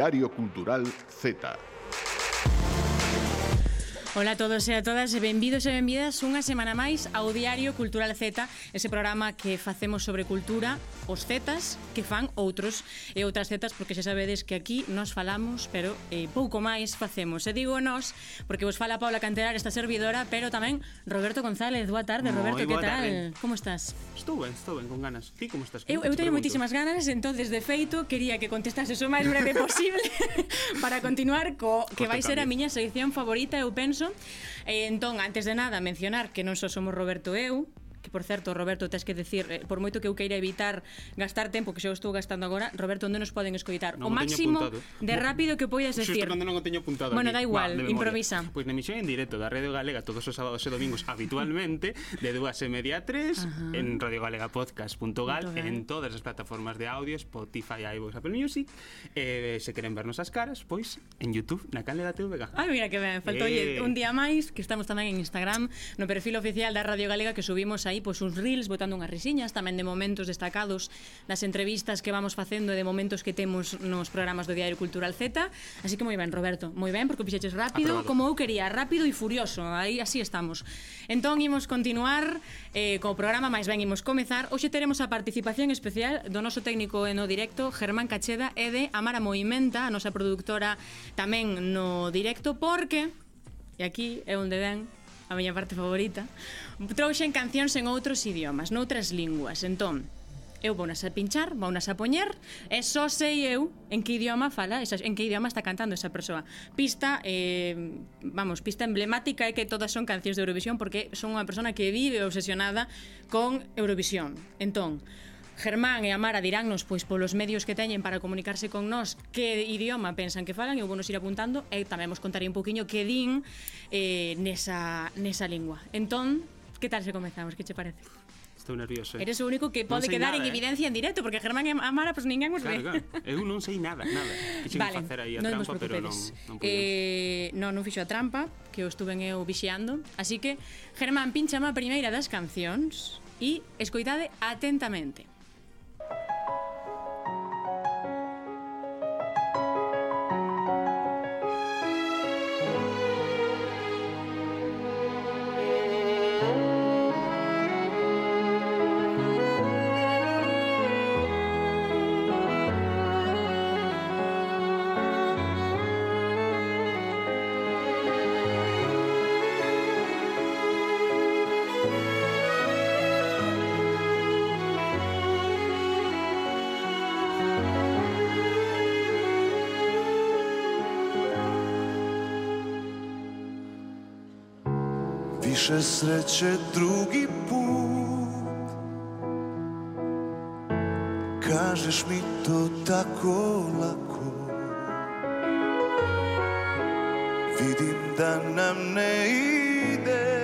Diario Cultural Z. Ola a todos e a todas, benvidos e benvidas unha semana máis ao Diario Cultural Z, ese programa que facemos sobre cultura os zetas que fan outros e outras zetas porque xa sabedes que aquí nos falamos, pero eh, pouco máis facemos. E digo nós porque vos fala Paula Canterar, esta servidora, pero tamén Roberto González. Boa tarde, Moi Roberto, que tal? Tarde. Como estás? Estou ben, estou ben, con ganas. Ti como estás? Eu, eu teño moitísimas ganas, entonces de feito quería que contestases o máis breve posible para continuar co pois que vai ser a miña sección favorita, eu penso. Eh, entón, antes de nada, mencionar que non só somos Roberto e eu, que por certo, Roberto, tes que decir, eh, por moito que eu queira evitar gastar tempo que xa estou gastando agora, Roberto, onde nos poden escoitar? Non, o máximo de rápido que poidas decir. Xusto cando non o teño apuntado. Bueno, aquí. da igual, Va, improvisa. Pois pues, na emisión en directo da Radio Galega todos os sábados e domingos habitualmente de 2 e media a 3 en radiogalegapodcast.gal en todas as plataformas de audio, Spotify, iVoox, Apple Music. Eh, se queren vernos as caras, pois en YouTube na canle da TVG. Ai, mira que ben, faltou eh. un día máis que estamos tamén en Instagram, no perfil oficial da Radio Galega que subimos aí pois uns reels botando unhas risiñas tamén de momentos destacados das entrevistas que vamos facendo e de momentos que temos nos programas do Diario Cultural Z. Así que moi ben, Roberto, moi ben porque o fixeches rápido, Aprobado. como eu quería, rápido e furioso. Aí así estamos. Entón imos continuar eh co programa, máis ben imos comezar. Hoxe teremos a participación especial do noso técnico en o directo, Germán Cacheda, e de Amara Moimenta, a nosa productora tamén no directo porque e aquí é onde ven a miña parte favorita, trouxen cancións en outros idiomas, noutras linguas. Entón, eu vou nas a pinchar, vou nas a poñer, e só sei eu en que idioma fala, en que idioma está cantando esa persoa. Pista, eh, vamos, pista emblemática é que todas son cancións de Eurovisión porque son unha persona que vive obsesionada con Eurovisión. Entón, Germán e Amara diránnos pois polos medios que teñen para comunicarse con nós que idioma pensan que falan e vou nos ir apuntando e tamén vos contarei un poquinho que din eh, nesa, nesa lingua. Entón, que tal se comezamos? Que che parece? Estou nervioso. Eh? Eres o único que pode quedar nada, en eh. evidencia en directo, porque Germán e Amara, pois pues, ninguén os claro, ve. Claro. Eu non sei nada, nada. Quixen vale, facer aí a non trampa, pero non, non podemos. Eh, non, non fixo a trampa, que o estuven eu vixiando. Así que, Germán, pinchame a primeira das cancións e escoitade atentamente. Više sreće drugi put. Kažeš mi to tako lako. Vidim da nam ne ide.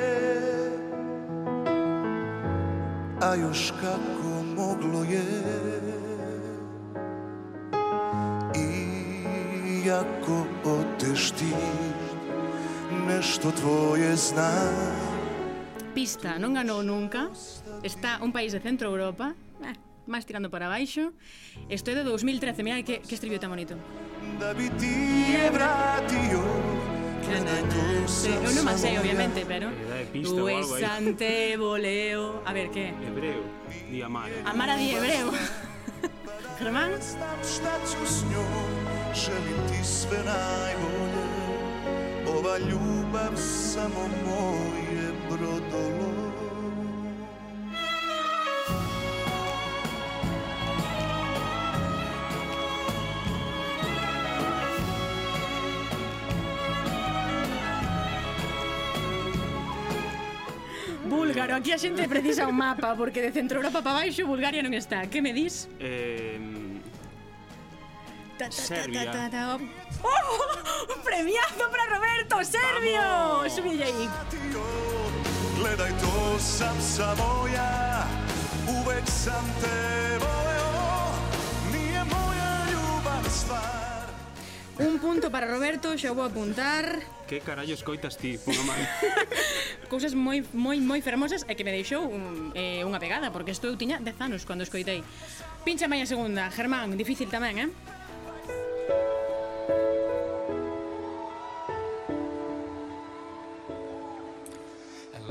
A još kako moglo je. Iako odeš ti Nešto tvoje znam Papista non ganou nunca, está un país de centro Europa, eh, máis tirando para baixo, isto é de 2013, mira que, que estribillo tan bonito. Eu non máis sei, obviamente, pero... Tu es ante voleo... A ver, que? Hebreo, di amar. A di hebreo. Germán? Búlgaro, aquí a xente precisa un mapa Porque de Centro Europa para baixo Bulgaria non está Que me dis? Eh, Ta, ta, ta, Serbia. ta, ta, ta. Oh, un premiazo para Roberto, Serbio Vamos. Subille aí Vratio, Gledaj to sam samo ja Uvek sam te voleo Nije moja ljubav stvar Un punto para Roberto, xa vou apuntar que carallo escoitas ti? cousas moi moi moi fermosas e que me deixou un, eh, unha pegada, porque isto eu tiña 10 anos cando escoitei. Pincha maña segunda, Germán, difícil tamén, eh?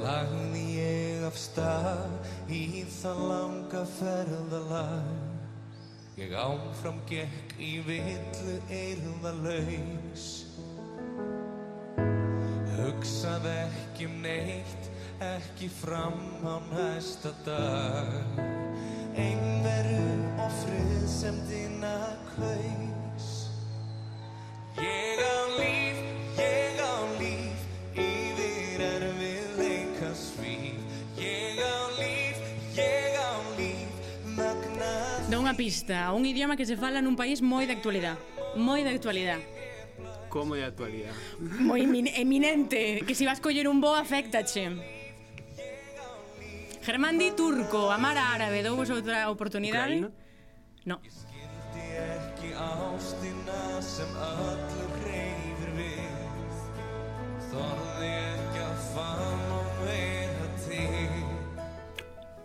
Lagði ég af stað í það langa ferðalag Ég ámfram gekk í villu eirða laus Hugsað ekki um neitt, ekki fram á næsta dag. Einveru og frið sem dýna kaus. Ég á líf, ég á líf, yfir er við leika svíf. Ég á líf, ég á líf, magna... Dá unha pista, un idioma que se fala nun país moi de actualidade, moi de actualidade como de actualidade. Moi eminente, que se si vas coller un bo afectache. Germán Di Turco, Amar árabe, Árabe, douvos outra oportunidade? Ucraína? No.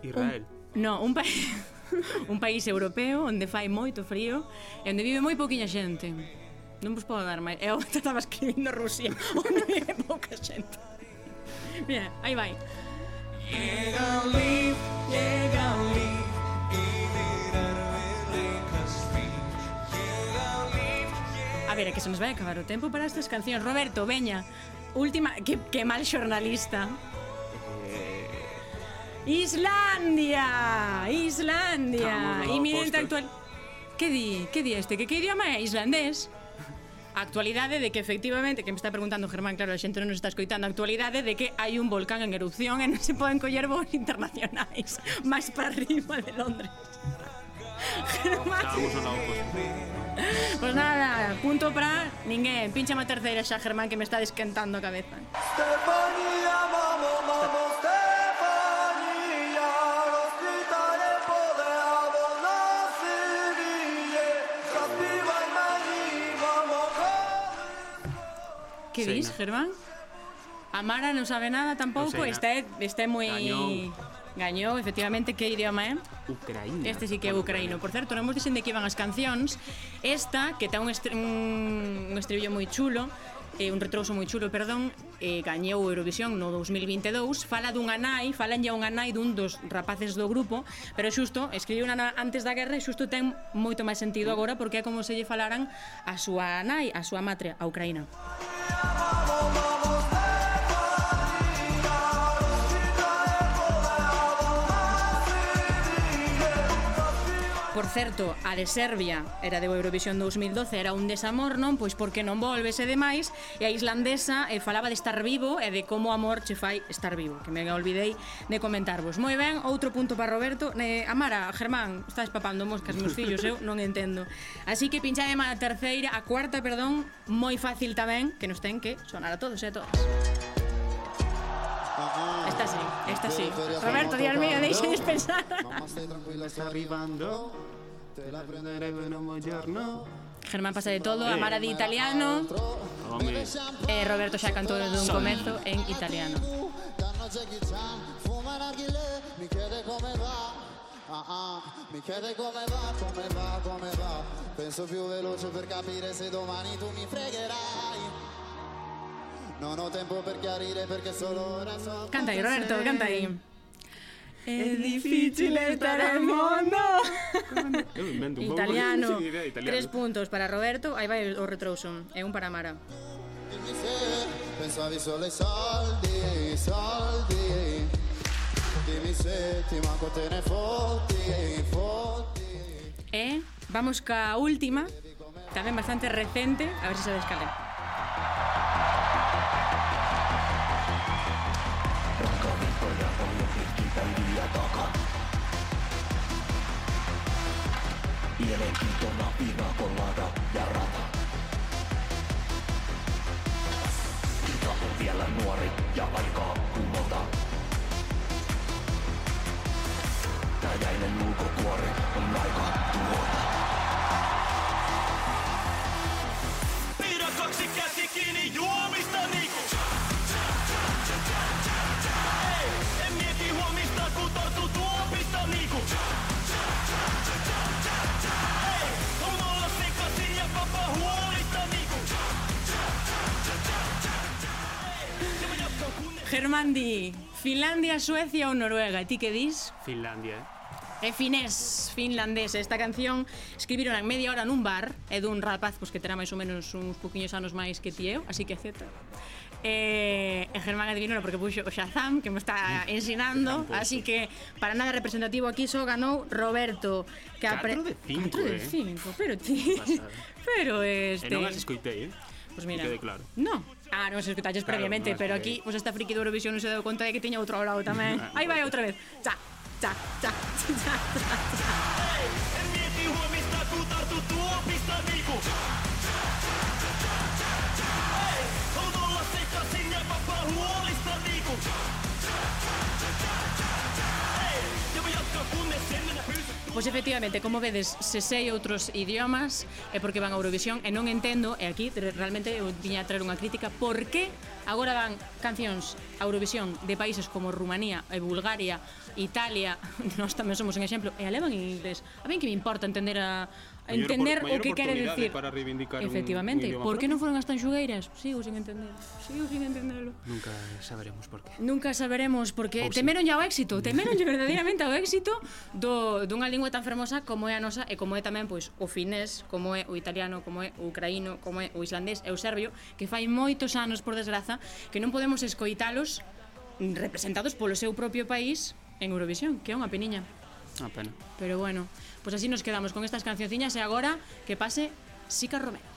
Israel. Un, no, un país un país europeo onde fai moito frío e onde vive moi pouquiña xente. Non vos podo dar máis. Eu estaba escribindo Rusia, onde é pouca xente. Mira, aí vai. Llega un leaf, llega un leaf, A ver, é que se nos vai acabar o tempo para estas cancións. Roberto, veña, última... Que, que mal xornalista. Islandia, Islandia. Estamos actual. Que di? Que di este? Que, que idioma é ¿Islandés? A actualidade de que efectivamente, que me está preguntando Germán, claro, a xente non nos está escoitando, a actualidade de que hai un volcán en erupción e non se poden coller voos internacionais máis para arriba de Londres. Germán. Estábamos lado Pois pues nada, punto para ninguén. Pincha a terceira xa, Germán, que me está desquentando a cabeza. Estefanía, mamo, mamo. Que Seina. dis, Germán? Amara non sabe nada tampouco, está está moi... Gañou. Gañou, efectivamente, que idioma é? Ucraína. Este sí que é ucraíno. Por certo, non dicen de que iban as cancións. Esta, que ten un, estre... un, un estribillo moi chulo, eh, un retrouso moi chulo, perdón, eh, gañou Eurovisión no 2022, fala dunha nai, falan a unha nai dun dos rapaces do grupo, pero xusto, escribiu unha antes da guerra e xusto ten moito máis sentido agora porque é como se lle falaran a súa nai, a súa matria, a Ucraína. Bravo! por certo, a de Serbia era de Eurovisión 2012 era un desamor, non? Pois porque non volves e demais e a islandesa eh, falaba de estar vivo e de como amor che fai estar vivo que me olvidei de comentarvos. Moi ben, outro punto para Roberto. Eh, Amara, Germán, estás papando moscas meus fillos, eu non entendo. Así que pinchade a terceira, a cuarta, perdón moi fácil tamén, que nos ten que sonar a todos e a todas. Esta sí, esta sí. Roberto, Dios mío, deixedes pensar. Mamma stai tranquilla, sto arrivando. Te la Prenderemo in un buongiorno. Germán pasa de todo, Amara de italiano. Home, E Roberto xa cantou desde un comezo en italiano. Danno Jackie Chan, fuma narghile, mi chiede come va. Mi chiede come va, come va, come va. Penso più veloce per capire se domani tu mi fregherai. Non ho tempo per chiarire perché solo ora so. Canta aí, Roberto, canta aí. É difícil estar en un pouco. Italiano. Tres puntos para Roberto, aí vai o retrouso. E un para se pensavi solo ai soldi, soldi. Dimmi se ti manco te ne fotti, fotti. E vamos ca última, tamén bastante recente, a ver se sabes cal é. mielenkiintona viina kolada ja rata. Kita on vielä nuori ja aikaa kumota. Täjäinen ulkokuori on aika tuota. Pidä kaksi käsi kiinni juomista niinku Ei, en mieti huomista kun tarttuu tuopista niinku Germán di Finlandia, Suecia ou Noruega. E ti que dis? Finlandia, eh? É finés, finlandés. Esta canción escribiron en media hora nun bar e dun rapaz pois, que terá máis ou menos uns poquinhos anos máis que ti eu, así que acepta. E, e Germán adivinou porque puxo o Shazam que me está mm. ensinando, así que para nada representativo aquí só ganou Roberto que 4 de 5, 4 de 5, eh? pero ti. Pasada. Pero este. E non as escoitei, eh? Pois pues mira. Que quede claro. No, Ah, non se escutaches claro, previamente, pero aquí pues esta friki de Eurovisión non se deu conta de que tiña outro ao lado tamén. Aí vai outra vez. Cha, cha, cha, cha, cha, cha. Pois efectivamente, como vedes, se sei outros idiomas é porque van a Eurovisión e non entendo, e aquí realmente eu viña a traer unha crítica, por que agora van cancións a Eurovisión de países como Rumanía, e Bulgaria, Italia, nós tamén somos un exemplo, e alevan en inglés. A ben que me importa entender a, mayor, entender por, o que quere decir. Para reivindicar Efectivamente, un, un por que non foron as tanxugueiras? Sigo sin entender. Sigo sin entenderlo. Nunca saberemos por qué. Nunca saberemos porque Sí. temeron sí. ao éxito, temeron verdadeiramente ao éxito do dunha lingua tan fermosa como é a nosa e como é tamén pois o finés, como é o italiano, como é o ucraíno, como é o islandés e o serbio, que fai moitos anos por desgraza que non podemos escoitalos representados polo seu propio país en Eurovisión, que é unha peniña. Unha pena. Pero bueno, pois así nos quedamos con estas cancionciñas e agora que pase Sica Romero.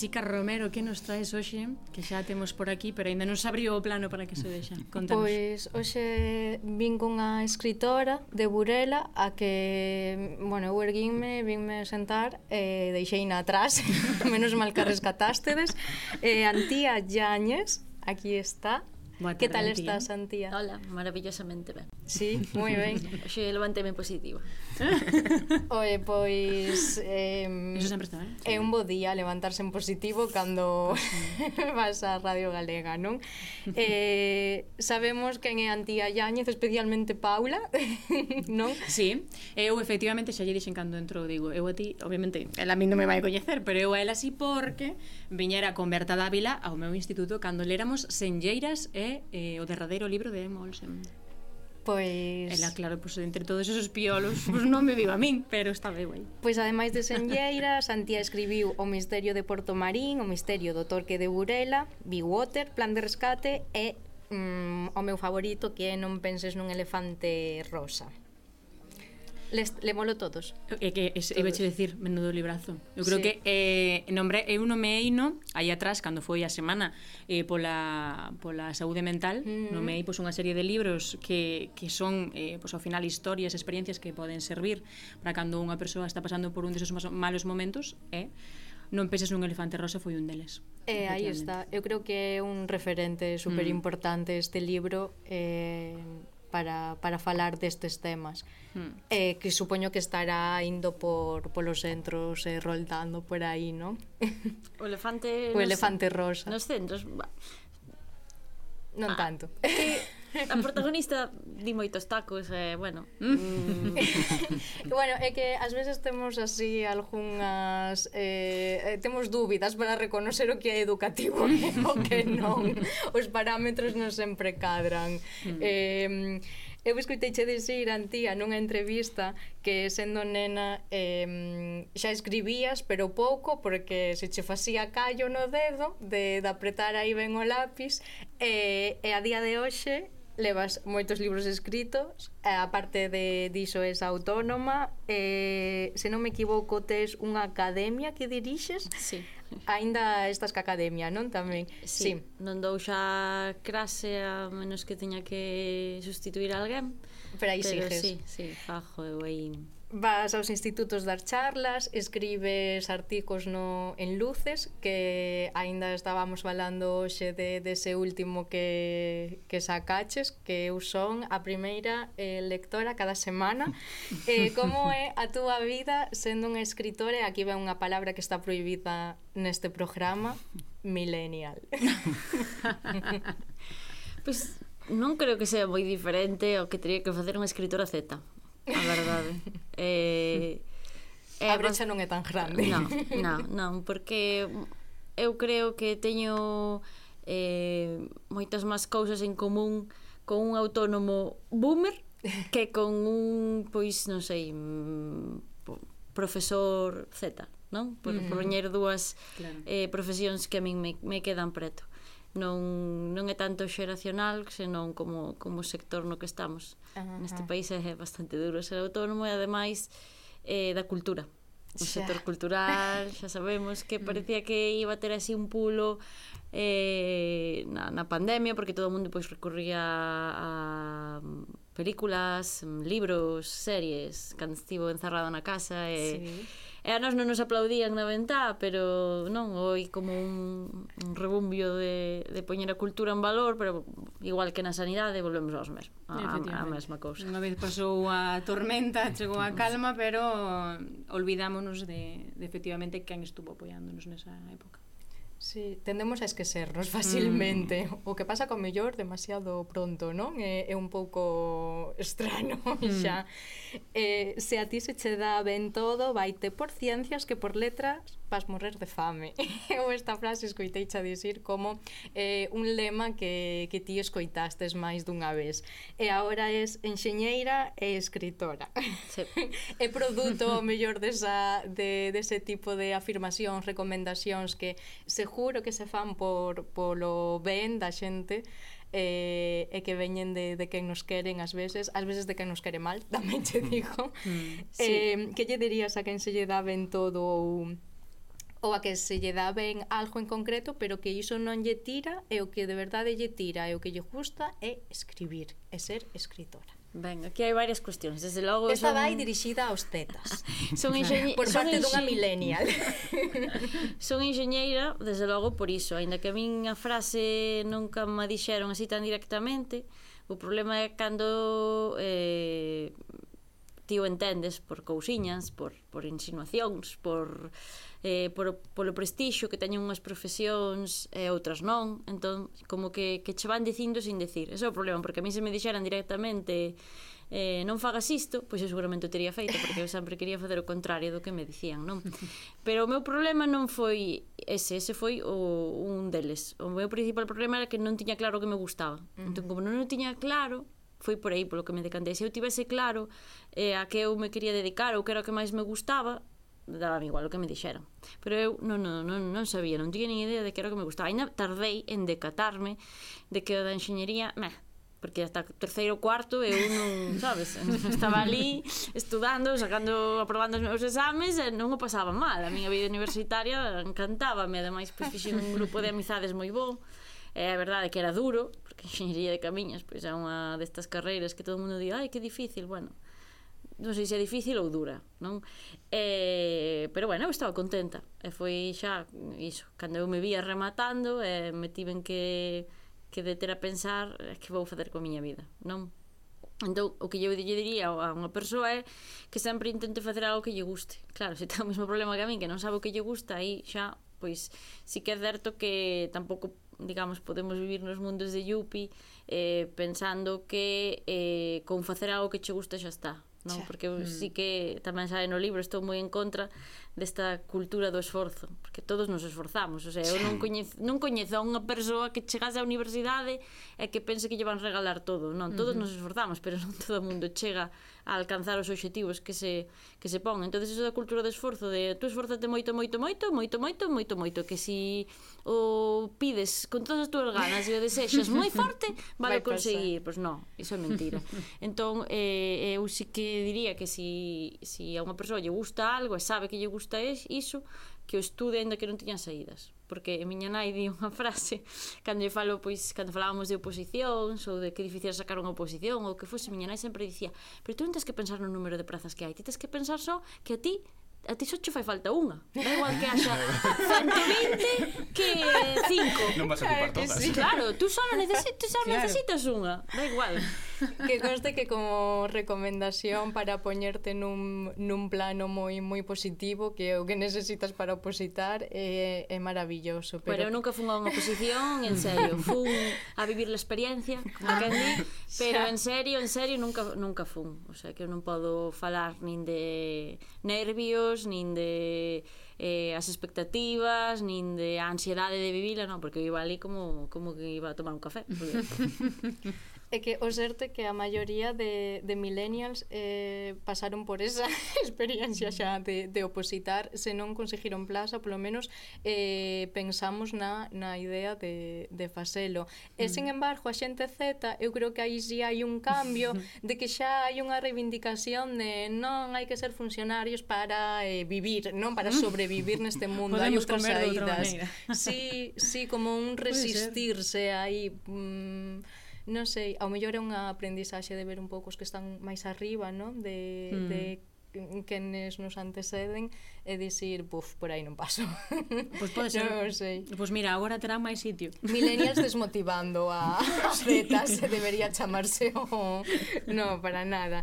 Sica Romero, que nos traes hoxe? Que xa temos por aquí, pero aínda non se abriu o plano para que se vexa. Contanos. Pois hoxe vin cunha escritora de Burela a que, bueno, eu erguinme, vinme sentar e deixei deixeina atrás, menos mal que rescatástedes. Eh, Antía Llanes, aquí está, Boa que tal estás, Antía? Hola, maravillosamente ben. Sí, moi ben. Oxe, levánteme positivo. Oe, pois... Eh, Eso sempre está ben. Eh? É un bo día levantarse en positivo cando vas a Radio Galega, non? Eh, sabemos quen é Antía Yáñez, especialmente Paula, non? Sí, eu efectivamente xa lle dixen cando entrou, digo, eu a ti, obviamente, ela a mí non me vai coñecer, pero eu a ela sí porque viñera con Berta Dávila ao meu instituto cando leramos Senlleiras e eh, o derradeiro libro de Emma Olsen. Pois... Ela, claro, pois entre todos esos piolos pois non me viva a min, pero está ben aí. Pois ademais de Senlleira, Santía escribiu O misterio de Porto Marín, O misterio do Torque de Burela, Big Water, Plan de rescate e mm, o meu favorito que é Non penses nun elefante rosa. Les, le molo todos. É que es, todos. ibeche decir, menudo librazo. Eu creo sí. que eh, nombre, eu nomeeino aí atrás, cando foi a semana eh, pola, pola saúde mental, mm-hmm. mm. nomeei pois, unha serie de libros que, que son, eh, pois, ao final, historias, experiencias que poden servir para cando unha persoa está pasando por un deses malos momentos, eh, Non penses nun elefante rosa foi un deles. Eh, aí está. Eu creo que é un referente super importante mm. este libro. Eh, para, para falar destes temas mm. eh, que supoño que estará indo por polos centros e eh, roldando por aí, non? O elefante... o elefante rosa. Nos centros... Bah. Non ah, tanto. Que, A protagonista di moitos tacos, e, eh, bueno. Mm. bueno, é que ás veces temos así algunhas eh, eh temos dúbidas para reconocer o que é educativo e o que non. Os parámetros non sempre cadran. Mm. Eh, Eu escoiteiche dicir Antía nunha entrevista que sendo nena eh, xa escribías, pero pouco, porque se che facía callo no dedo de, de apretar aí ben o lápis, eh, e a día de hoxe levas moitos libros escritos, a parte de diso es autónoma, eh, se non me equivoco tes unha academia que dirixes? Sí. Ainda estás ca academia, non tamén? Sí, sí. non dou xa crase a menos que teña que sustituir a alguén. Pero aí pero sigues. Sí, sí, fajo eu aí vas aos institutos dar charlas, escribes artigos no en Luces, que aínda estábamos falando hoxe de dese de último que que sacaches, que eu son a primeira eh, lectora cada semana. Eh, como é a túa vida sendo unha escritora? Aquí ve unha palabra que está prohibida neste programa, millennial. pois pues, non creo que sea moi diferente ao que teria que facer unha escritora Z a verdade. eh, eh, a brecha non é tan grande. Non, non, non, porque eu creo que teño eh, moitas máis cousas en común con un autónomo boomer que con un, pois, non sei, mm, profesor Z, non? Por mm. poñer dúas claro. eh, profesións que a min me, me quedan preto non, non é tanto xeracional senón como, como sector no que estamos uh -huh. neste país é bastante duro ser autónomo e ademais eh, da cultura o xa. sector cultural, xa sabemos que mm. parecía que iba a ter así un pulo eh, na, na pandemia porque todo o mundo pois recorría a películas, libros, series cando estivo encerrado na casa e sí E a nós non nos aplaudían na ventá, pero non, hoi como un, un rebumbio de, de poñer a cultura en valor, pero igual que na sanidade volvemos aos mesmos, a, a, a mesma cousa. Unha vez pasou a tormenta, chegou a calma, pero olvidámonos de, de efectivamente quen estuvo apoiándonos nesa época. Sí, tendemos a esquecernos facilmente. Mm. O que pasa con mellor demasiado pronto, non? É, eh, é un pouco estrano mm. xa. Eh, se a ti se che dá ben todo, vaite por ciencias que por letras vas morrer de fame. Eu esta frase escoitei xa dicir como eh, un lema que, que ti escoitastes máis dunha vez. E agora é enxeñeira e escritora. Sí. é produto o mellor desa, de, dese tipo de afirmacións, recomendacións que se juro que se fan por, polo ben da xente eh, e que veñen de, de quen nos queren ás veces, ás veces de quen nos quere mal, tamén che digo. Mm. mm. Eh, sí. Eh, que lle dirías a quen se lle dá ben todo ou ou a que se lle dá ben algo en concreto, pero que iso non lle tira e o que de verdade lle tira e o que lle gusta é escribir, é ser escritora. Ben, aquí hai varias cuestións, desde logo Esta son... vai dirixida aos tetas son enxeñe... Por parte enxe... dunha millennial. Son enxeñeira, desde logo por iso. Ainda que a min a frase nunca me dixeron así tan directamente O problema é cando eh, ti o entendes por cousiñas, por, por insinuacións, por eh, por, polo prestixio que teñen unhas profesións e eh, outras non. Entón como que, que che van dicindo sin decir. Ese é o problema porque a mí se me dixeran directamente eh, non fagas isto pois eu seguramente o teria feito porque eu sempre quería facer o contrario do que me dicían non? Pero o meu problema non foi ese ese foi o, un deles. O meu principal problema era que non tiña claro o que me gustaba. Entón como non o tiña claro foi por aí polo que me decantei. Se eu tivese claro eh, a que eu me quería dedicar ou que era o que máis me gustaba, daba igual o que me dixeran. Pero eu non, non, non, non sabía, non tiña nin idea de que era o que me gustaba. Ainda tardei en decatarme de que o da enxeñería, meh, porque hasta terceiro cuarto eu non, sabes, estaba ali estudando, sacando, aprobando os meus exames e non o pasaba mal. A miña vida universitaria encantábame, ademais pois fixen un grupo de amizades moi bo. É a verdade que era duro, porque enxeñería de camiñas pois é unha destas carreiras que todo mundo di, ai, que difícil, bueno, non sei se é difícil ou dura, non? Eh, pero bueno, eu estaba contenta. E foi xa iso, cando eu me vía rematando, eh, me tiven que que deter a pensar é que vou facer coa miña vida, non? Entón, o que eu lle diría a unha persoa é que sempre intente facer algo que lle guste. Claro, se ten o mesmo problema que a min, que non sabe o que lle gusta, aí xa, pois, sí que é certo que tampouco, digamos, podemos vivir nos mundos de Yupi eh, pensando que eh, con facer algo que che gusta xa está non? Xa. porque eu mm. sí que tamén sabe no libro estou moi en contra desta cultura do esforzo, porque todos nos esforzamos, o sea, eu non coñezo, non coñezo a unha persoa que chegase á universidade e que pense que lle van regalar todo, non, todos uh -huh. nos esforzamos, pero non todo o mundo chega a alcanzar os obxectivos que se que se pon. Entonces esa da cultura do esforzo, de tú esforzate moito, moito, moito, moito, moito, moito, moito, que si o pides con todas as túas ganas e o desexas moi forte, vale conseguir, pois pues non, iso é mentira. entón, eh, eu si que diría que si, si a unha persoa lle gusta algo e sabe que lle gusta isto é iso, que o estude aínda que non tiñan saídas. Porque a miña nai di unha frase cando lle falo, pois, cando falábamos de oposicións ou de que difícil sacar unha oposición ou que fose, miña nai sempre dicía pero tú non tens que pensar no número de prazas que hai ti tens que pensar só que a ti a ti só che fai falta unha. Da igual que haxa 120 que 5 non vas a ocupar todas. sí. claro, tú só necesitas, só claro. necesitas unha. Da igual. Que conste que como recomendación para poñerte nun, nun plano moi moi positivo que é o que necesitas para opositar é, é maravilloso pero... pero eu nunca fun a unha oposición en serio. Fun a vivir a experiencia como que di, pero en serio en serio nunca nunca fun. O sea que eu non podo falar nin de nervios medos, nin de eh, as expectativas, nin de a ansiedade de vivila, non, porque eu iba ali como, como que iba a tomar un café. Porque... É que o certe que a maioría de, de millennials eh, pasaron por esa experiencia xa de, de opositar se non conseguiron plaza, polo menos eh, pensamos na, na idea de, de facelo. E, sen embargo, a xente Z, eu creo que aí si hai un cambio de que xa hai unha reivindicación de non hai que ser funcionarios para eh, vivir, non para sobrevivir neste mundo. Podemos hai outras saídas. Sí, sí, como un resistirse aí... Mm, non sei, ao mellor é unha aprendizaxe de ver un pouco os que están máis arriba, non? De, mm. de hmm quenes nos anteceden e dicir, buf, por aí non paso. Pois pues pode ser. Non sei. Pois pues mira, agora terán máis sitio. Millennials desmotivando a, a Z, se debería chamarse o... No, para nada.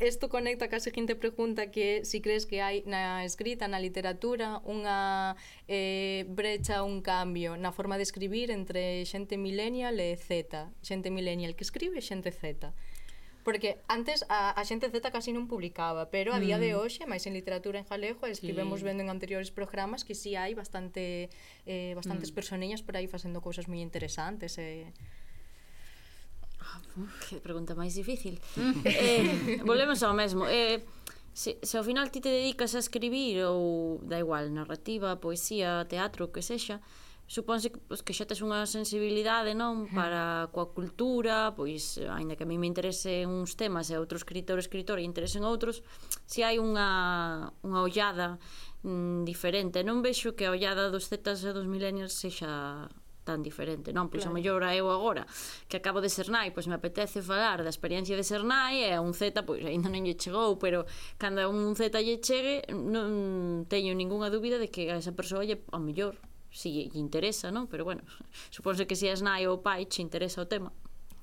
Isto eh, conecta ca seguinte pregunta que si crees que hai na escrita, na literatura, unha eh, brecha, un cambio na forma de escribir entre xente millennial e Z. Xente millennial que escribe e xente Z. Porque antes a, a xente Z casi non publicaba, pero a día mm. de hoxe, máis en literatura en galego, estivemos sí. vendo en anteriores programas que si sí hai bastante eh, bastantes mm. por aí facendo cousas moi interesantes e eh. Ah, que pregunta máis difícil. eh, volvemos ao mesmo. Eh, se, se ao final ti te dedicas a escribir ou da igual, narrativa, poesía, teatro, que sexa, supónse pois, que xa tes unha sensibilidade non para coa cultura, pois aínda que a mí me interese uns temas e outros escritor escritor e interesen outros, se hai unha, unha ollada mm, diferente. Non vexo que a ollada dos zetas e dos millennials sexa tan diferente, non? Pois claro. a mellor a eu agora, que acabo de ser nai, pois me apetece falar da experiencia de ser nai e a un Z, pois aínda non lle chegou, pero cando a un Z lle chegue, non teño ningunha dúbida de que a esa persoa lle a mellor si lle interesa, non? Pero bueno, suponse que se si nai ou pai che interesa o tema.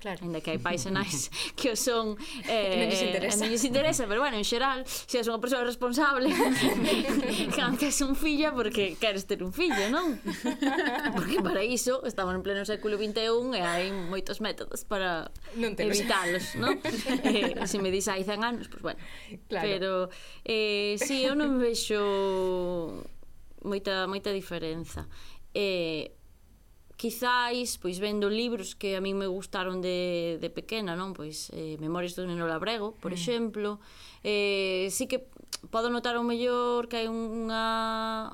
Claro. Ainda que hai pais e nais que o son eh, que non lles eh, interesa. non lles interesa, pero bueno, en xeral, se si és unha persoa responsable, que es un filla porque queres ter un fillo, non? Porque para iso estamos en pleno século 21 e hai moitos métodos para non evitalos, non? Eh, se me dis hai 100 anos, pois pues bueno. Claro. Pero eh, si sí, eu non vexo moita moita diferenza. Eh quizáis, pois vendo libros que a min me gustaron de, de pequena, non? Pois eh, Memorias do Neno Labrego, por mm. exemplo, eh, sí que podo notar o mellor que hai unha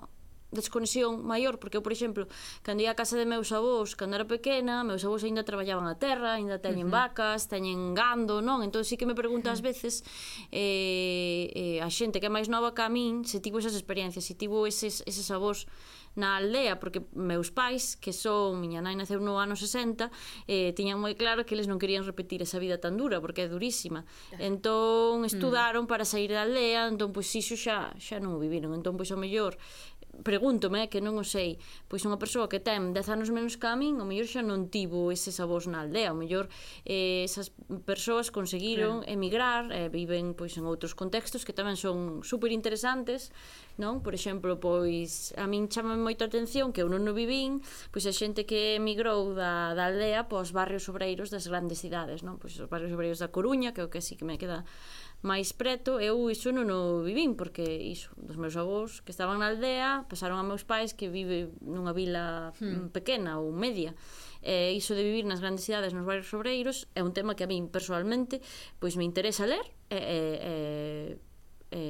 desconexión maior, porque eu, por exemplo, cando ia a casa de meus avós, cando era pequena, meus avós aínda traballaban a terra, aínda teñen uh -huh. vacas, teñen gando, non? Entón sí que me pregunta ás veces eh, eh, a xente que é máis nova que a min se tivo esas experiencias, se tivo eses, eses avós na aldea, porque meus pais, que son, miña nai naceu no ano 60, eh, tiñan moi claro que eles non querían repetir esa vida tan dura, porque é durísima. Entón, mm. estudaron mm. para sair da aldea, entón, pois, iso xa, xa non o viviron. Entón, pois, ao mellor, pregúntome, que non o sei, pois unha persoa que ten 10 anos menos que a min, o mellor xa non tivo eses avós na aldea, o mellor eh, esas persoas conseguiron claro. emigrar, eh, viven pois en outros contextos que tamén son super interesantes, non? Por exemplo, pois a min chama moito a atención que eu non o vivín, pois a xente que emigrou da, da aldea pois barrios obreiros das grandes cidades, non? Pois os barrios obreiros da Coruña, que é o que sí que me queda máis preto, eu iso non o vivín, porque iso, dos meus avós que estaban na aldea, pasaron a meus pais que vive nunha vila hmm. pequena ou media. E iso de vivir nas grandes cidades, nos barrios obreiros, é un tema que a min personalmente pois me interesa ler e, e, e, e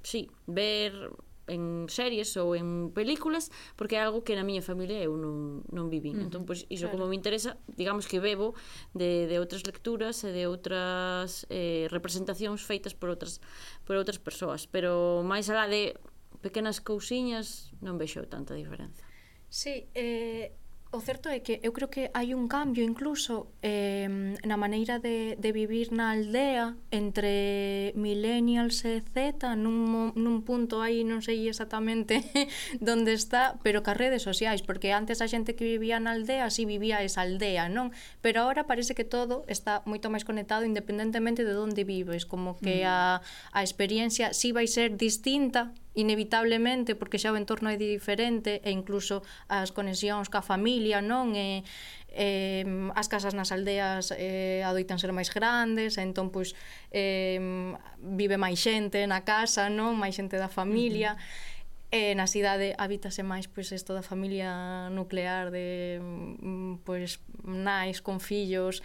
sí, ver en series ou en películas porque é algo que na miña familia eu non, non vivín. Uh mm. -huh. Entón, pois, iso claro. como me interesa, digamos que bebo de, de outras lecturas e de outras eh, representacións feitas por outras, por outras persoas. Pero máis alá de pequenas cousiñas non vexo tanta diferenza. Sí, eh, O certo é que eu creo que hai un cambio incluso eh, na maneira de, de vivir na aldea entre millennials e Z nun, nun punto aí non sei exactamente onde está pero que as redes sociais porque antes a xente que vivía na aldea si sí vivía esa aldea non? Pero agora parece que todo está moito máis conectado independentemente de onde vives como que mm. a, a experiencia si sí vai ser distinta inevitablemente porque xa o entorno é diferente e incluso as conexións ca familia non? E, e as casas nas aldeas e, adoitan ser máis grandes e entón pois e, vive máis xente na casa non? Máis xente da familia. Uh -huh. E na cidade habítase máis pois isto da familia nuclear de mm, pois nais con fillos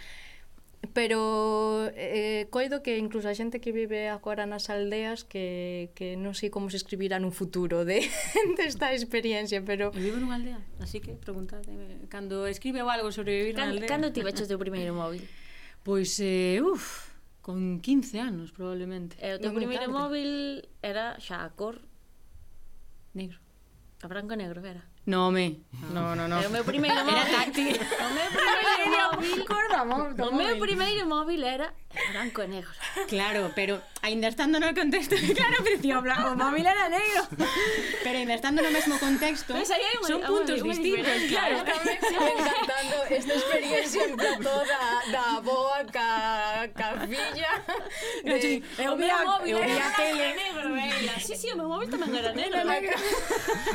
Pero eh, coido que incluso a xente que vive agora nas aldeas que, que non sei como se escribirá nun futuro de desta de experiencia, pero... Eu vivo nunha aldea, así que preguntade Cando escribe algo sobre vivir Can, na aldea... Cando ti veches teu primeiro móvil? Pois, eh, uff, con 15 anos probablemente. E o teu primeiro móvil era xa a cor... Negro. A branco e negro era. No, me. No, no, no. O meu primeiro móvil... Era táctil. O meu primeiro móvil... Acordamos. O meu primeiro móvil era blanco negro. Claro, pero ainda estando no contexto, claro, Pricio, o móvil era negro. Pero ainda estando no mesmo contexto, pues aí un, son puntos un, distintos, un, claro. ¿eh? me encantando esta experiencia en plató da, da boa ca, ca filla. De, eu oh, vi a, móvil eu vi eh, a tele. Negro, sí, sí, o meu móvil tamén era negro.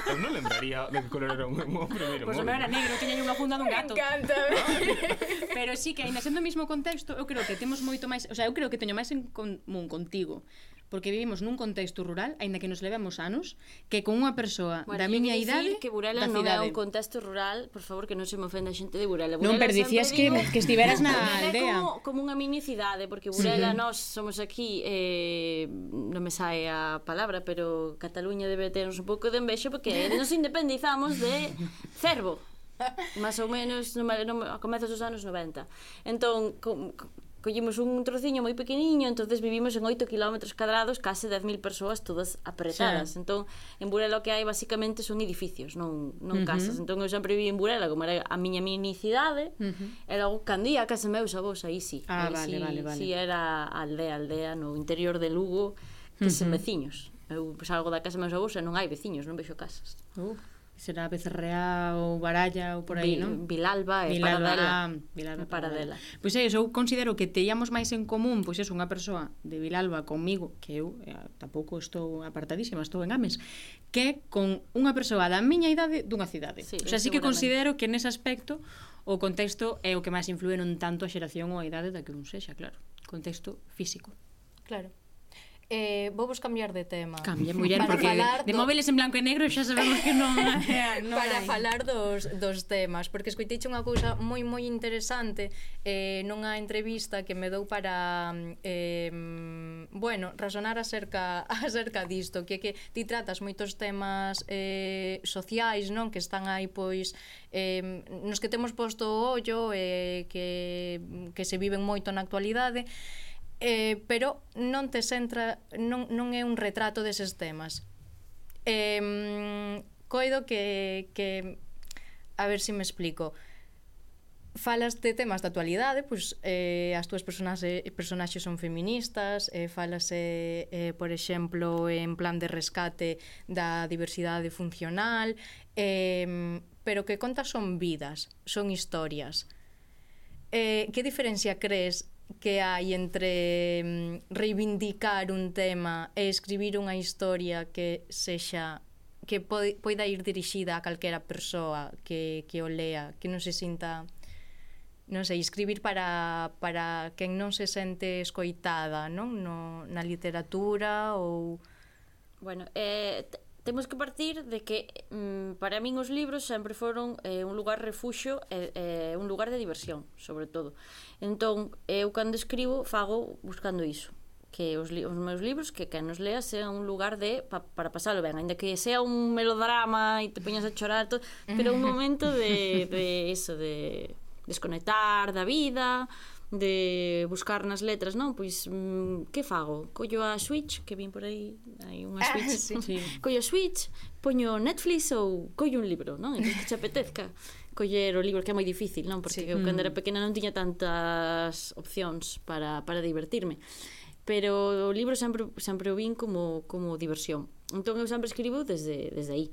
Eu non lembraría de que color era o meu primeiro pues móvil. Pois o meu era negro, tiña unha funda dun gato. Me encanta. ¿eh? pero sí que ainda sendo o mesmo contexto, eu creo que temos moito máis, o sea, eu creo que teño máis en común contigo porque vivimos nun contexto rural, aínda que nos levemos anos, que con unha persoa bueno, da miña idade que Burela non é un contexto rural, por favor, que non se me ofenda a xente de Burela. Burela non perdicías que, digo, que estiveras na aldea. Como, como unha mini cidade, porque Burela, sí. nós somos aquí, eh, non me sae a palabra, pero Cataluña debe ternos un pouco de envexo, porque nos independizamos de Cervo. Más ou menos, no, no, a comezos dos anos 90. Entón, com, com collimos un trociño moi pequeniño, entonces vivimos en 8 km cadrados, case 10.000 persoas todas apretadas. Sí. Entón, en Burela o que hai basicamente son edificios, non non uh -huh. casas. Entón eu sempre vivi en Burela, como era a miña minicidade, uh -huh. e logo candía a casa meus avós aí sí. Ah, aí vale, sí, vale, vale. sí era aldea, aldea no interior de Lugo, que uh -huh. sen veciños. Eu salgo da casa meus avós e non hai veciños, non vexo casas. Uh será Becerreá ou Baralla ou por aí, Vi, non? Vilalba e Vilalba, Paradela. Vilalba, Paradela. Pois é, eu considero que teíamos máis en común, pois é unha persoa de Vilalba comigo, que eu eh, tampouco estou apartadísima, estou en Ames, que con unha persoa da miña idade dunha cidade. Sí, o sea, sí que considero que nese aspecto o contexto é o que máis influen un tanto a xeración ou a idade da que un sexa, claro. Contexto físico. Claro. Eh, vou vos cambiar de tema. Cambia, muller, para porque falar de, do... móviles en blanco e negro xa sabemos que non, non Para hai. falar dos, dos temas, porque escoiteiche unha cousa moi moi interesante eh, nunha entrevista que me dou para eh, bueno, razonar acerca acerca disto, que é que ti tratas moitos temas eh, sociais, non, que están aí pois eh, nos que temos posto o ollo eh, que, que se viven moito na actualidade eh, pero non te centra, non, non é un retrato deses temas. Eh, coido que, que a ver se si me explico falas de temas da actualidade, pois eh, as túas personaxe, personaxes son feministas, eh, falas, eh, eh, por exemplo, en plan de rescate da diversidade funcional, eh, pero que contas son vidas, son historias. Eh, que diferencia crees que hai entre mm, reivindicar un tema e escribir unha historia que sexa que pode, poida ir dirixida a calquera persoa que, que o lea, que non se sinta non sei, escribir para, para quen non se sente escoitada non? No, na literatura ou... Bueno, eh, Temos que partir de que mm, para min os libros sempre foron eh, un lugar refuxo e eh, un lugar de diversión, sobre todo. Entón, eu cando escribo fago buscando iso, que os, os meus libros, que quen nos lea sea un lugar de pa, para pasalo ben, aínda que sea un melodrama e te poñas a chorar, todo, pero un momento de, de eso, de desconectar da vida, de buscar nas letras, non? Pois, mm, que fago? Collo a Switch, que vin por aí, hai unha ah, Switch. Sí. sí. Collo a Switch, poño Netflix ou collo un libro, non? Entón, que che apetezca coller o libro, que é moi difícil, non? Porque sí. eu cando era mm. pequena non tiña tantas opcións para, para divertirme. Pero o libro sempre, sempre o vin como, como diversión. Entón eu sempre escribo desde, desde aí.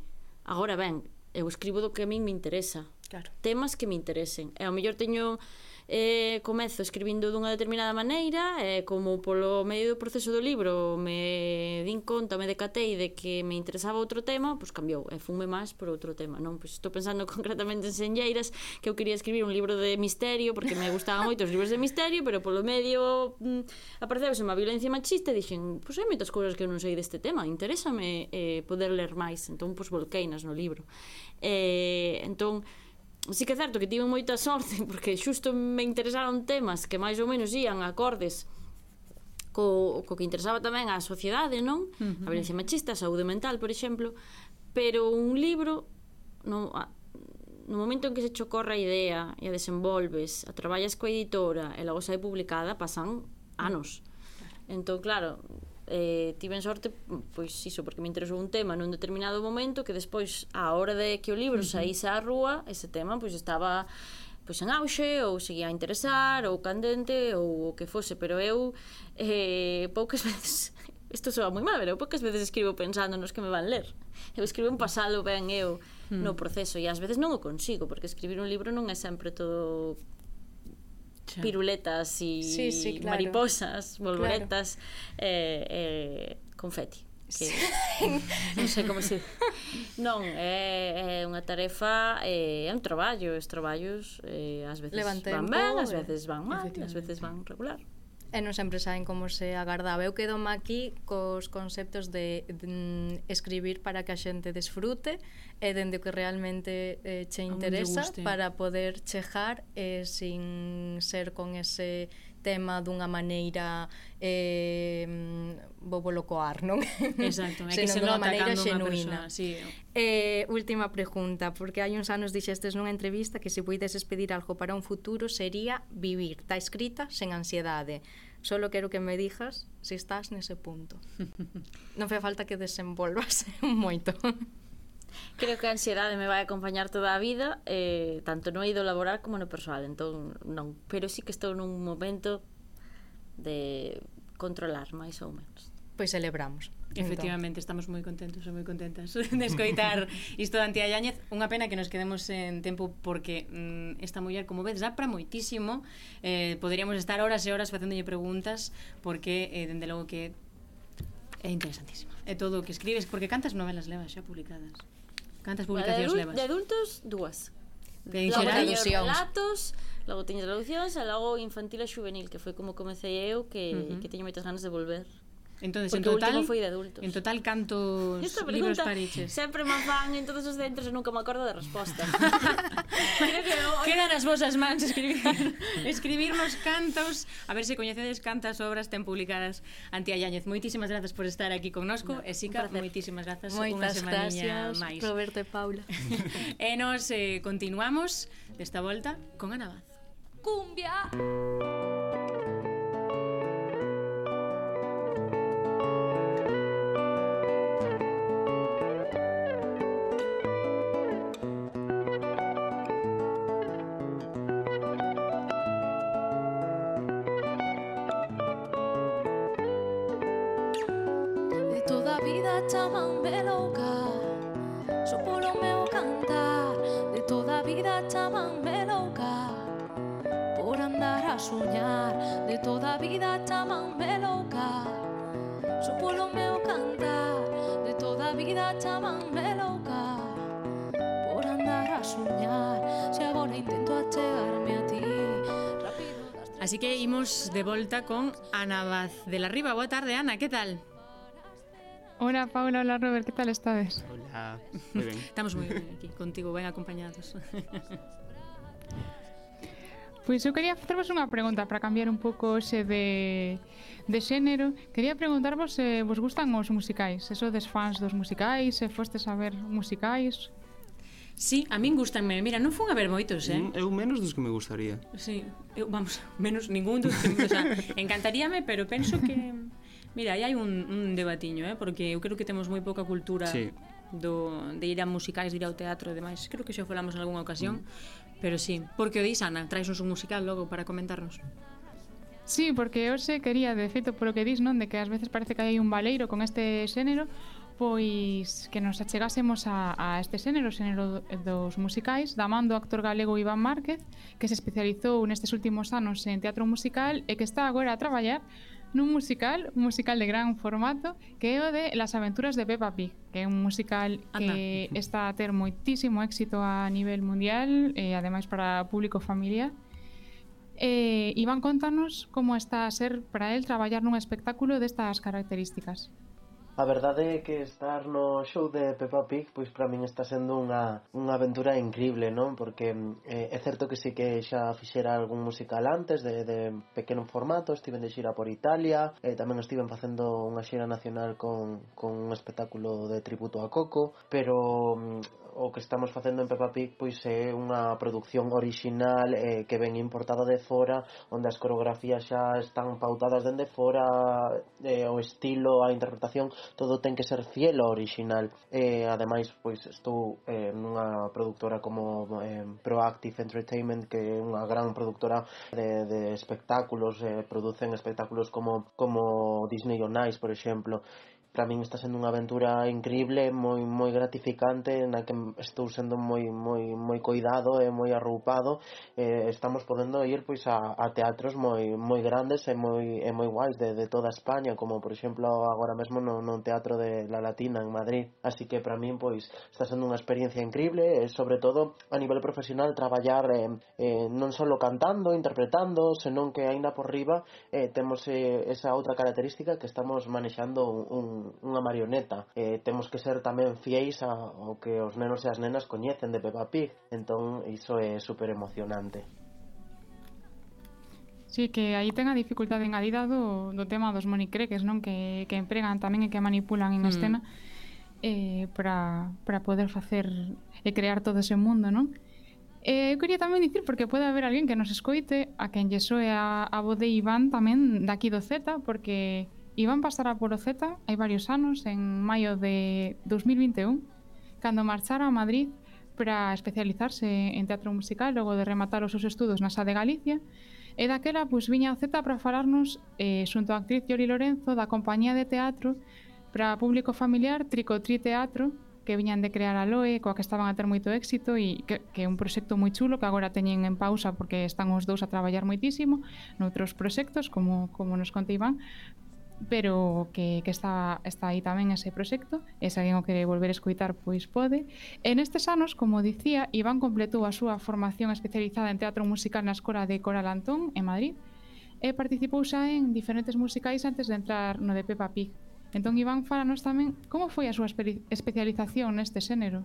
Agora ben, eu escribo do que a min me interesa claro. temas que me interesen. E ao mellor teño eh, comezo escribindo dunha determinada maneira e eh, como polo medio do proceso do libro me din conta, me decatei de que me interesaba outro tema, pois cambiou e eh, fume máis por outro tema, non? Pois estou pensando concretamente en Senlleiras que eu quería escribir un libro de misterio porque me gustaban moito os libros de misterio, pero polo medio mm, apareceuse unha violencia machista e dixen, pois hai moitas cousas que eu non sei deste tema, interésame eh, poder ler máis, entón pois volqueinas no libro. Eh, entón, sí que é certo que tive moita sorte porque xusto me interesaron temas que máis ou menos ían acordes co, co que interesaba tamén á sociedade, non? Uh -huh. A violencia machista, a saúde mental, por exemplo, pero un libro no, a, no momento en que se chocorra a idea e a desenvolves, a traballas coa editora e logo sai publicada, pasan anos. Entón, claro, eh, tiven sorte, pois iso, porque me interesou un tema nun determinado momento que despois, á hora de que o libro saíse á rúa, ese tema pois estaba pois en auxe ou seguía a interesar ou candente ou o que fose, pero eu eh, poucas veces isto soa moi mal, pero poucas veces escribo pensando nos que me van ler. Eu escribo un pasado ben eu no hmm. proceso e ás veces non o consigo, porque escribir un libro non é sempre todo sí. piruletas y sí, claro. mariposas, volvoretas, claro. eh, eh, confeti. Que, non sei como se non, é, é unha tarefa é, é un traballo, os traballos eh, ás veces Levantei van ben, ás eh, veces van mal, ás veces van regular e non sempre saen como se agardaba. Eu quedo aquí cos conceptos de, de mm, escribir para que a xente desfrute e dende o que realmente eh, che interesa para poder chejar eh, sin ser con ese tema dunha maneira eh, mm, vou locoar, non? Exacto, é que se nota maneira xenuína. Persona, sí. Eh, última pregunta, porque hai uns anos dixestes nunha entrevista que se puideses pedir algo para un futuro sería vivir, está escrita, sen ansiedade. Solo quero que me dijas se estás nese punto. non fai falta que desenvolvas moito. Creo que a ansiedade me vai acompañar toda a vida, eh, tanto no eido laboral como no persoal, entón non, pero sí que estou nun momento de controlar máis ou menos pois celebramos. Efectivamente, entón. estamos moi contentos e moi contentas de escoitar isto de Antía Yáñez. Unha pena que nos quedemos en tempo porque mm, esta muller, como ves, dá para moitísimo. Eh, poderíamos estar horas e horas facéndolle preguntas porque, eh, dende logo, que é interesantísima. É todo o que escribes, porque cantas novelas levas xa publicadas? Cantas publicacións levas? De adultos, dúas. De logo teño relatos, logo teño traducións, e logo infantil e juvenil, que foi como comecei eu, que, uh -huh. que teño moitas ganas de volver. Entonces, Porque en total, o foi de adultos. En total cantos Esta libros pariches? Sempre me fan en todos os centros e nunca me acordo da resposta. Creo que hoy... Quedan as vosas mans escribir escribirnos cantos, a ver se coñecedes cantas obras ten publicadas Antía Yáñez. Moitísimas grazas por estar aquí connosco no, e Sica, moitísimas grazas Moitas unha semaniña máis. Roberto e Paula. e nos eh, continuamos desta volta con Ana Baz. Cumbia. Cumbia. Soñar. De toda vida chamanme louca Só polo meu cantar. De toda vida chamanme louca Por andar a soñar. Se agora intento achegarme a ti. Así que imos de volta con Ana Vaz de la Riba Boa tarde, Ana, que tal? Hola Paula, hola Robert, ¿qué tal estades? Hola, moi ben. Estamos moi ben aquí contigo, ben acompañados Pois eu quería facervos unha pregunta para cambiar un pouco ese de, de xénero. Quería preguntarvos se vos gustan os musicais, se sodes fans dos musicais, se fostes a ver musicais. Sí, a min gustanme. Mira, non fun a ver moitos, eh? Mm, eu menos dos que me gustaría. Sí, eu, vamos, menos ningún dos que... O sea, encantaríame, pero penso que... Mira, aí hai un, un debatiño, eh? Porque eu creo que temos moi pouca cultura sí. do, de ir a musicais, de ir ao teatro e demais. Creo que xa falamos en algunha ocasión. Mm Pero sí, porque o dis, Ana, traesnos un musical logo para comentarnos. Sí, porque eu se quería, de feito, polo que dis, non, de que ás veces parece que hai un baleiro con este xénero, pois que nos achegásemos a, a este xénero, o xénero dos musicais, da man do actor galego Iván Márquez, que se especializou nestes últimos anos en teatro musical e que está agora a traballar nun musical, un musical de gran formato, que é o de Las aventuras de Peppa Pig, que é un musical Anda. que está a ter moitísimo éxito a nivel mundial, e ademais para público familiar. Eh, Iván, contanos como está a ser para él traballar nun espectáculo destas características. A verdade é que estar no show de Peppa Pig pois para min está sendo unha, unha aventura increíble, non? Porque eh, é certo que sí que xa fixera algún musical antes de, de pequeno formato, estiven de xira por Italia, eh, tamén estiven facendo unha xira nacional con, con un espectáculo de tributo a Coco, pero mm, o que estamos facendo en Peppa Pig pois é unha produción orixinal eh, que ven importada de fora onde as coreografías xa están pautadas dende fora eh, o estilo, a interpretación todo ten que ser fiel ao orixinal eh, ademais pois estou eh, nunha productora como eh, Proactive Entertainment que é unha gran productora de, de espectáculos eh, producen espectáculos como, como Disney on Ice por exemplo para min está sendo unha aventura increíble, moi moi gratificante, na que estou sendo moi moi moi coidado e moi arroupado. Eh, estamos podendo ir pois a, a teatros moi moi grandes e moi e moi guais de, de toda España, como por exemplo agora mesmo no, no Teatro de La Latina en Madrid. Así que para min pois está sendo unha experiencia increíble, e sobre todo a nivel profesional traballar eh, eh, non só cantando, interpretando, senón que aínda por riba eh, temos eh, esa outra característica que estamos manexando un, un unha marioneta eh, temos que ser tamén fieis ao que os nenos e as nenas coñecen de Peppa Pig entón iso é super emocionante Sí, que aí ten a dificultade engadida do, do tema dos monicreques, non? Que, que empregan tamén e que manipulan en mm. escena eh, para poder facer e crear todo ese mundo, non? Eh, eu quería tamén dicir, porque pode haber alguén que nos escoite, a quen lle soe a, a voz de Iván tamén daqui do Z, porque Iván pasará por Oceta hai varios anos, en maio de 2021, cando marchara a Madrid para especializarse en teatro musical logo de rematar os seus estudos na Sa de Galicia, e daquela pois viña a Oceta para falarnos eh, xunto a actriz Yori Lorenzo da compañía de teatro para público familiar Tricotri Teatro, que viñan de crear a Loe, coa que estaban a ter moito éxito e que, que é un proxecto moi chulo que agora teñen en pausa porque están os dous a traballar moitísimo noutros proxectos, como, como nos conta Iván, pero que, que está, está aí tamén ese proxecto e se alguén o quere volver a escuitar pois pode. En estes anos, como dicía, Iván completou a súa formación especializada en teatro musical na Escola de Coral Antón en Madrid e participou xa en diferentes musicais antes de entrar no de Peppa Pig. Entón, Iván, falanos tamén como foi a súa espe especialización neste xénero.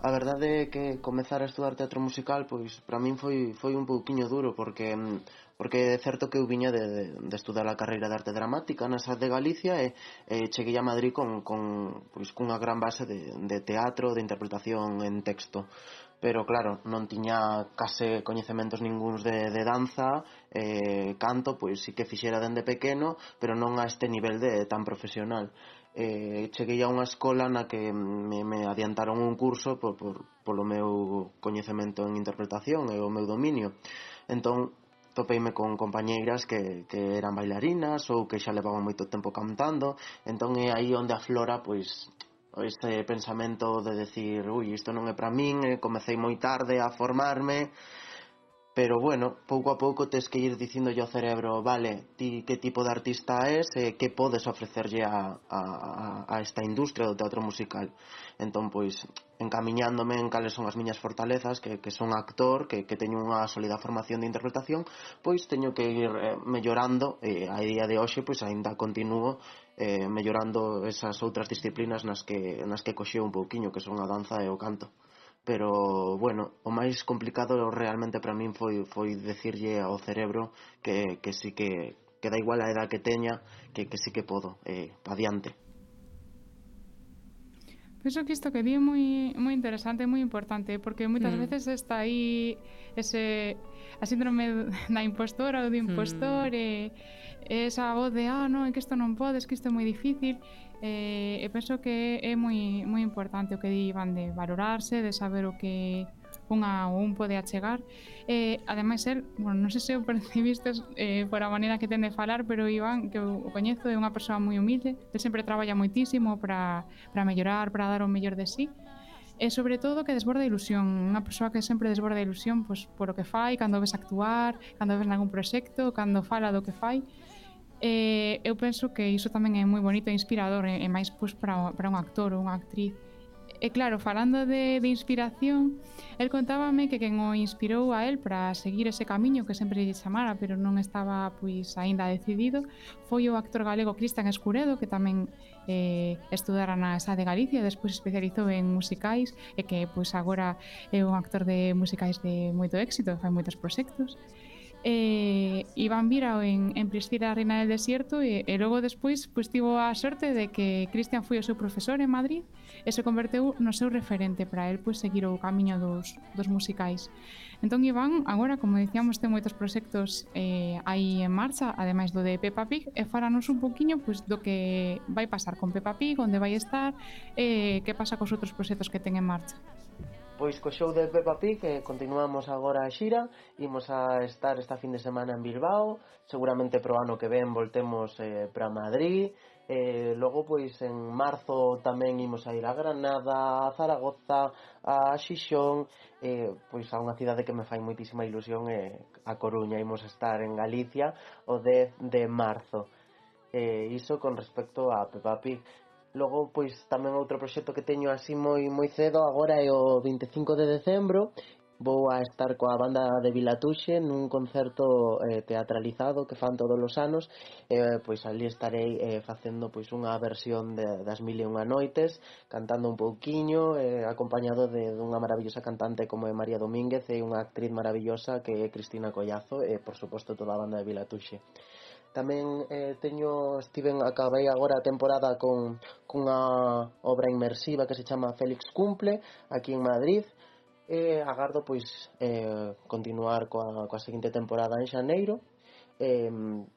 A verdade é que comezar a estudar teatro musical, pois, para min foi, foi un pouquiño duro, porque mm, porque é certo que eu viña de, de, de estudar a carreira de arte dramática na SAD de Galicia e, e cheguei a Madrid con, con, pois, cunha gran base de, de teatro, de interpretación en texto. Pero claro, non tiña case coñecementos ningúns de, de danza eh, canto, pois sí que fixera dende pequeno pero non a este nivel de tan profesional. Eh, cheguei a unha escola na que me, me adiantaron un curso por, por, polo meu coñecemento en interpretación e o meu dominio. Entón topeime con compañeiras que, que eran bailarinas ou que xa levaban moito tempo cantando entón é aí onde aflora pois este pensamento de decir ui, isto non é para min eh, comecei moi tarde a formarme Pero bueno, pouco a pouco tes que ir dicindo ao cerebro Vale, ti que tipo de artista és e eh, que podes ofrecerlle a, a, a esta industria do teatro musical. Entón, pois, encamiñándome en cales son as miñas fortalezas Que, que son actor, que, que teño unha sólida formación de interpretación Pois teño que ir eh, mellorando e a día de hoxe, pois, aínda continuo eh, mellorando esas outras disciplinas nas que, nas que coxeo un pouquiño Que son a danza e o canto pero bueno, o máis complicado realmente para min foi foi decirlle ao cerebro que, que sí que que da igual a edad que teña, que, que sí que podo, eh, adiante. Penso que isto que di é moi, moi interesante e moi importante, porque moitas mm. veces está aí ese a síndrome da impostora ou do impostor mm. e, e esa voz de, ah, non, é que isto non podes, que isto é moi difícil, Eh, e penso que é moi, moi importante o que di Iván de valorarse, de saber o que unha ou un pode achegar. Eh, ademais, el, bueno, non sei se o percibistes eh, por a maneira que ten de falar, pero Iván, que o coñezo, é unha persoa moi humilde, el sempre traballa moitísimo para, para mellorar, para dar o mellor de sí, e sobre todo que desborda ilusión, unha persoa que sempre desborda ilusión pois, por o que fai, cando ves actuar, cando ves nalgún proxecto, cando fala do que fai, Eh, eu penso que iso tamén é moi bonito e inspirador, e, e máis pois, para, para un actor ou unha actriz. E claro, falando de, de inspiración, el contábame que quen o inspirou a el para seguir ese camiño que sempre lle chamara, pero non estaba pois aínda decidido, foi o actor galego Cristian Escuredo, que tamén eh, estudara na SA de Galicia, despois especializou en musicais, e que pois agora é un actor de musicais de moito éxito, fai moitos proxectos. Eh, e Iván vira en, en Priscila Reina del Desierto e, e logo despois pois, tivo a sorte de que Cristian foi o seu profesor en Madrid e se converteu no seu referente para el pois, seguir o camiño dos, dos musicais. Entón Iván, agora, como dicíamos, ten moitos proxectos eh, aí en marcha, ademais do de Peppa Pig, e faranos un poquinho pois, do que vai pasar con Peppa Pig, onde vai estar, e eh, que pasa cos outros proxectos que ten en marcha. Pois co show de Peppa Pig eh, continuamos agora a xira. Imos a estar esta fin de semana en Bilbao. Seguramente pro ano que ven voltemos eh, para Madrid. Eh, Logo pois en marzo tamén imos a ir a Granada, a Zaragoza, a Xixón. Eh, Pois a unha cidade que me fai moitísima ilusión eh, A Coruña. Imos a estar en Galicia o 10 de marzo. Eh, Iso con respecto a Peppa Pig. Logo, pois, tamén outro proxecto que teño así moi moi cedo agora é o 25 de decembro vou a estar coa banda de Vilatuxe nun concerto eh, teatralizado que fan todos os anos. Eh, pois ali estarei eh, facendo pois unha versión de, das mil e unha noites cantando un pouquiño eh, acompañado de dunha maravillosa cantante como é María Domínguez e unha actriz maravillosa que é Cristina Collazo e eh, por suposto toda a banda de Vilatuxe Tamén eh, teño estiven acabei agora a temporada con cunha obra inmersiva que se chama Félix Cumple aquí en Madrid e agardo pois eh, continuar coa, coa seguinte temporada en Xaneiro eh,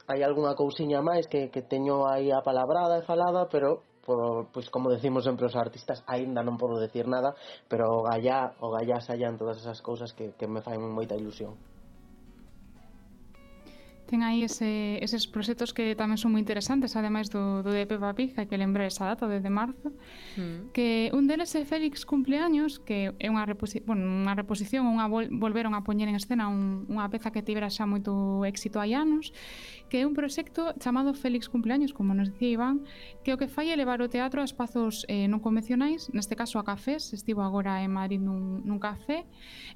hai algunha cousiña máis que, que teño aí a palabrada e falada pero por, pois como decimos sempre os artistas, aínda non podo decir nada, pero o gallá, o gallá sallan todas esas cousas que, que me faen moita ilusión ten aí ese, eses proxectos que tamén son moi interesantes, ademais do, do de Peppa Pig, hai que lembrar esa data, de, marzo, mm. que un deles é Félix Cumpleaños, que é unha, reposi bueno, unha reposición, unha vol volveron a poñer en escena un, unha peza que tivera xa moito éxito hai anos, que é un proxecto chamado Félix Cumpleaños, como nos dicía Iván, que o que fai é levar o teatro a espazos eh, non convencionais, neste caso a cafés, estivo agora en Madrid nun, nun café,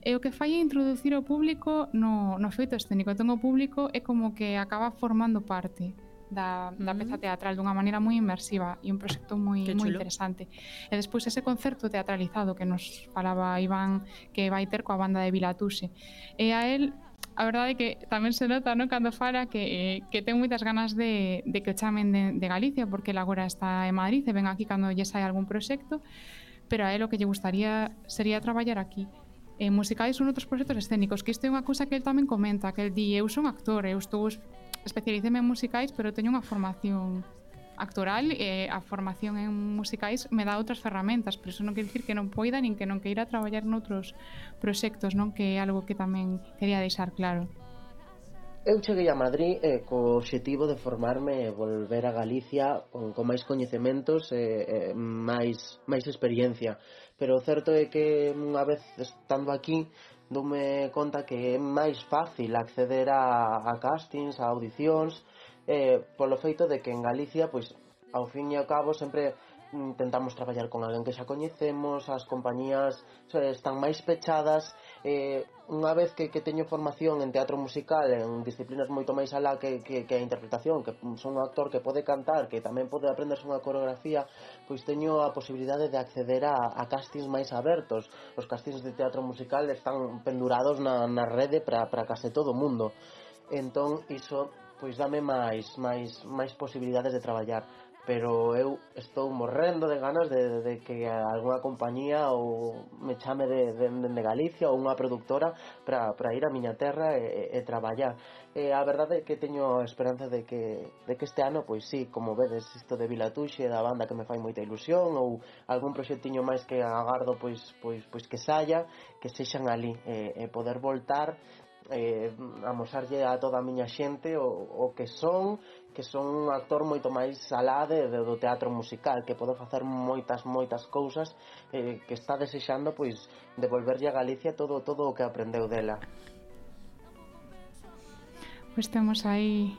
e o que fai é introducir o público no, no feito escénico. Entón o público é como que acaba formando parte da, da peza teatral dunha maneira moi inmersiva e un proxecto moi moi interesante. E despois ese concerto teatralizado que nos falaba Iván que vai ter coa banda de Vilatuse. E a él a verdade é que tamén se nota no? Cando fala que, eh, que ten moitas ganas de, de que o chamen de, de Galicia porque el agora está en Madrid e ven aquí cando lle sai algún proxecto pero a él o que lle gustaría sería traballar aquí. En musicais son outros proxectos escénicos que isto é unha cousa que el tamén comenta que el di eu son actor, eu estou especialicéme en musicais pero teño unha formación actoral e a formación en musicais me dá outras ferramentas, pero iso non quer dicir que non poida nin que non queira traballar noutros proxectos, non que é algo que tamén quería deixar claro. Eu cheguei a Madrid eh, co obxectivo de formarme e volver a Galicia con, con máis coñecementos e eh, eh, máis, máis experiencia. Pero o certo é que unha vez estando aquí dome conta que é máis fácil acceder a, a castings, a audicións, eh, polo feito de que en Galicia, pois, ao fin e ao cabo, sempre intentamos traballar con alguén que xa coñecemos, as compañías están máis pechadas, eh, unha vez que, que teño formación en teatro musical, en disciplinas moito máis alá que, que, que a interpretación, que son un actor que pode cantar, que tamén pode aprenderse unha coreografía, pois teño a posibilidade de acceder a, a castings máis abertos. Os castings de teatro musical están pendurados na, na rede para case todo o mundo. Entón, iso pois dame máis, máis, máis posibilidades de traballar pero eu estou morrendo de ganas de, de que algunha compañía ou me chame de, de, de Galicia ou unha productora para ir a miña terra e, e traballar. E a verdade é que teño a esperanza de que, de que este ano, pois sí, como vedes, isto de Vilatuxe, da banda que me fai moita ilusión ou algún proxectiño máis que agardo pois, pois, pois que saia, que sexan ali e, e poder voltar eh, amosarlle a toda a miña xente o, o que son que son un actor moito máis alá de, de, do teatro musical que pode facer moitas, moitas cousas eh, que está desexando pois devolverlle a Galicia todo todo o que aprendeu dela. Pois temos aí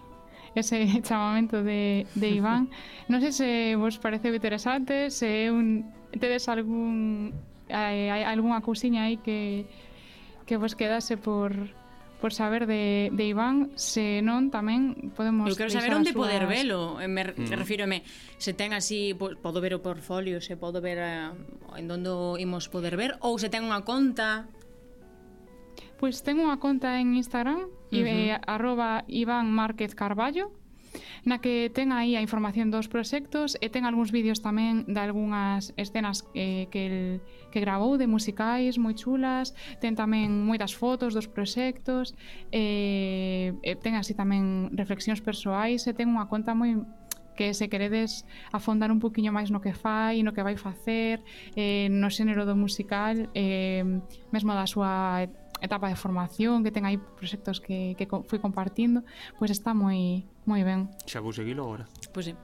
ese chamamento de, de Iván. Non sei se vos parece interesante se un, tedes algún eh, algunha cousiña aí que que vos quedase por por saber de, de Iván, se non tamén podemos Eu quero saber onde súas... poder velo, eh, me, mm. refírome, se ten así, po, podo ver o portfolio, se podo ver eh, en donde imos poder ver, ou se ten unha conta... Pois pues ten unha conta en Instagram, uh -huh. e, arroba Iván Márquez Carballo, na que ten aí a información dos proxectos e ten algúns vídeos tamén de algunhas escenas eh, que, el, que grabou de musicais moi chulas, ten tamén moitas fotos dos proxectos, eh, ten así tamén reflexións persoais e ten unha conta moi que se queredes afondar un poquinho máis no que fai, no que vai facer, eh, no xénero do musical, eh, mesmo da súa etapa de formación que ten aí proxectos que, que fui compartindo, pois está moi moi ben. Xa conseguilo agora. Pois sí.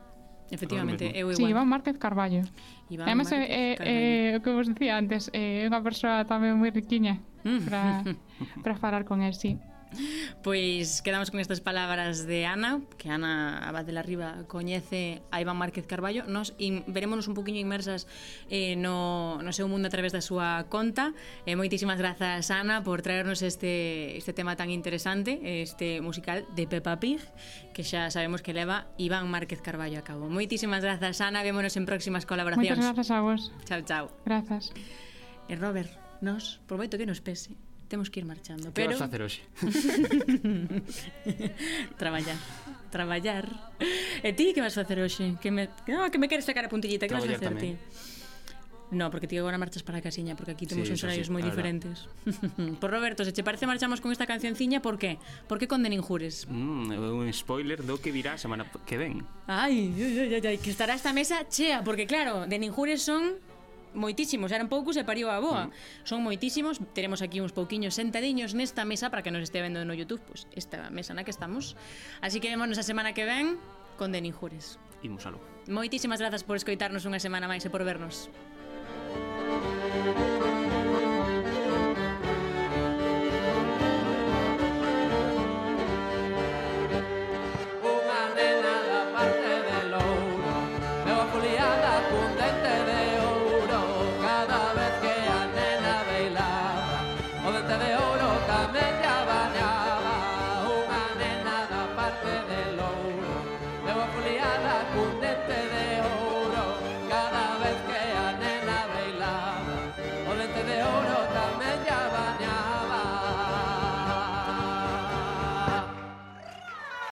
Efectivamente, eu igual. Sí, Iván Márquez Carballo. Iván Además, Márquez eh, eh, eh o que vos dicía antes, eh, é eh, unha persoa tamén moi riquiña mm. para falar con el, sí. Pois quedamos con estas palabras de Ana, que Ana Abad de la Riva coñece a Iván Márquez Carballo. Nos in, verémonos un poquinho inmersas eh, no, no seu mundo a través da súa conta. Eh, moitísimas grazas, Ana, por traernos este, este tema tan interesante, este musical de Peppa Pig, que xa sabemos que leva Iván Márquez Carballo a cabo. Moitísimas grazas, Ana. Vémonos en próximas colaboracións. Moitas grazas a vos. Chao, chao. Grazas. E Robert, nos, prometo que nos pese temos que ir marchando. Que pero... Eh, vas facer hoxe? traballar. Traballar. E ti que vas facer hoxe? Que me, no, que me queres sacar a puntillita, que traballar vas facer ti? No, porque ti agora marchas para a casiña Porque aquí temos sí, uns horarios sí, moi diferentes Por Roberto, se che parece marchamos con esta cancionciña Por que? Por que conden injures? Mm, un spoiler do que virá a semana que ven Ai, ai, ai, ai, que estará esta mesa chea Porque claro, de ninjures son moitísimos, eran poucos e pariu a boa. Mm. Son moitísimos, teremos aquí uns pouquiños sentadiños nesta mesa para que nos este vendo no YouTube, pois pues, esta mesa na que estamos. Así que vémonos a semana que ven con Deninjures. Imos algo. Moitísimas grazas por escoitarnos unha semana máis e por vernos.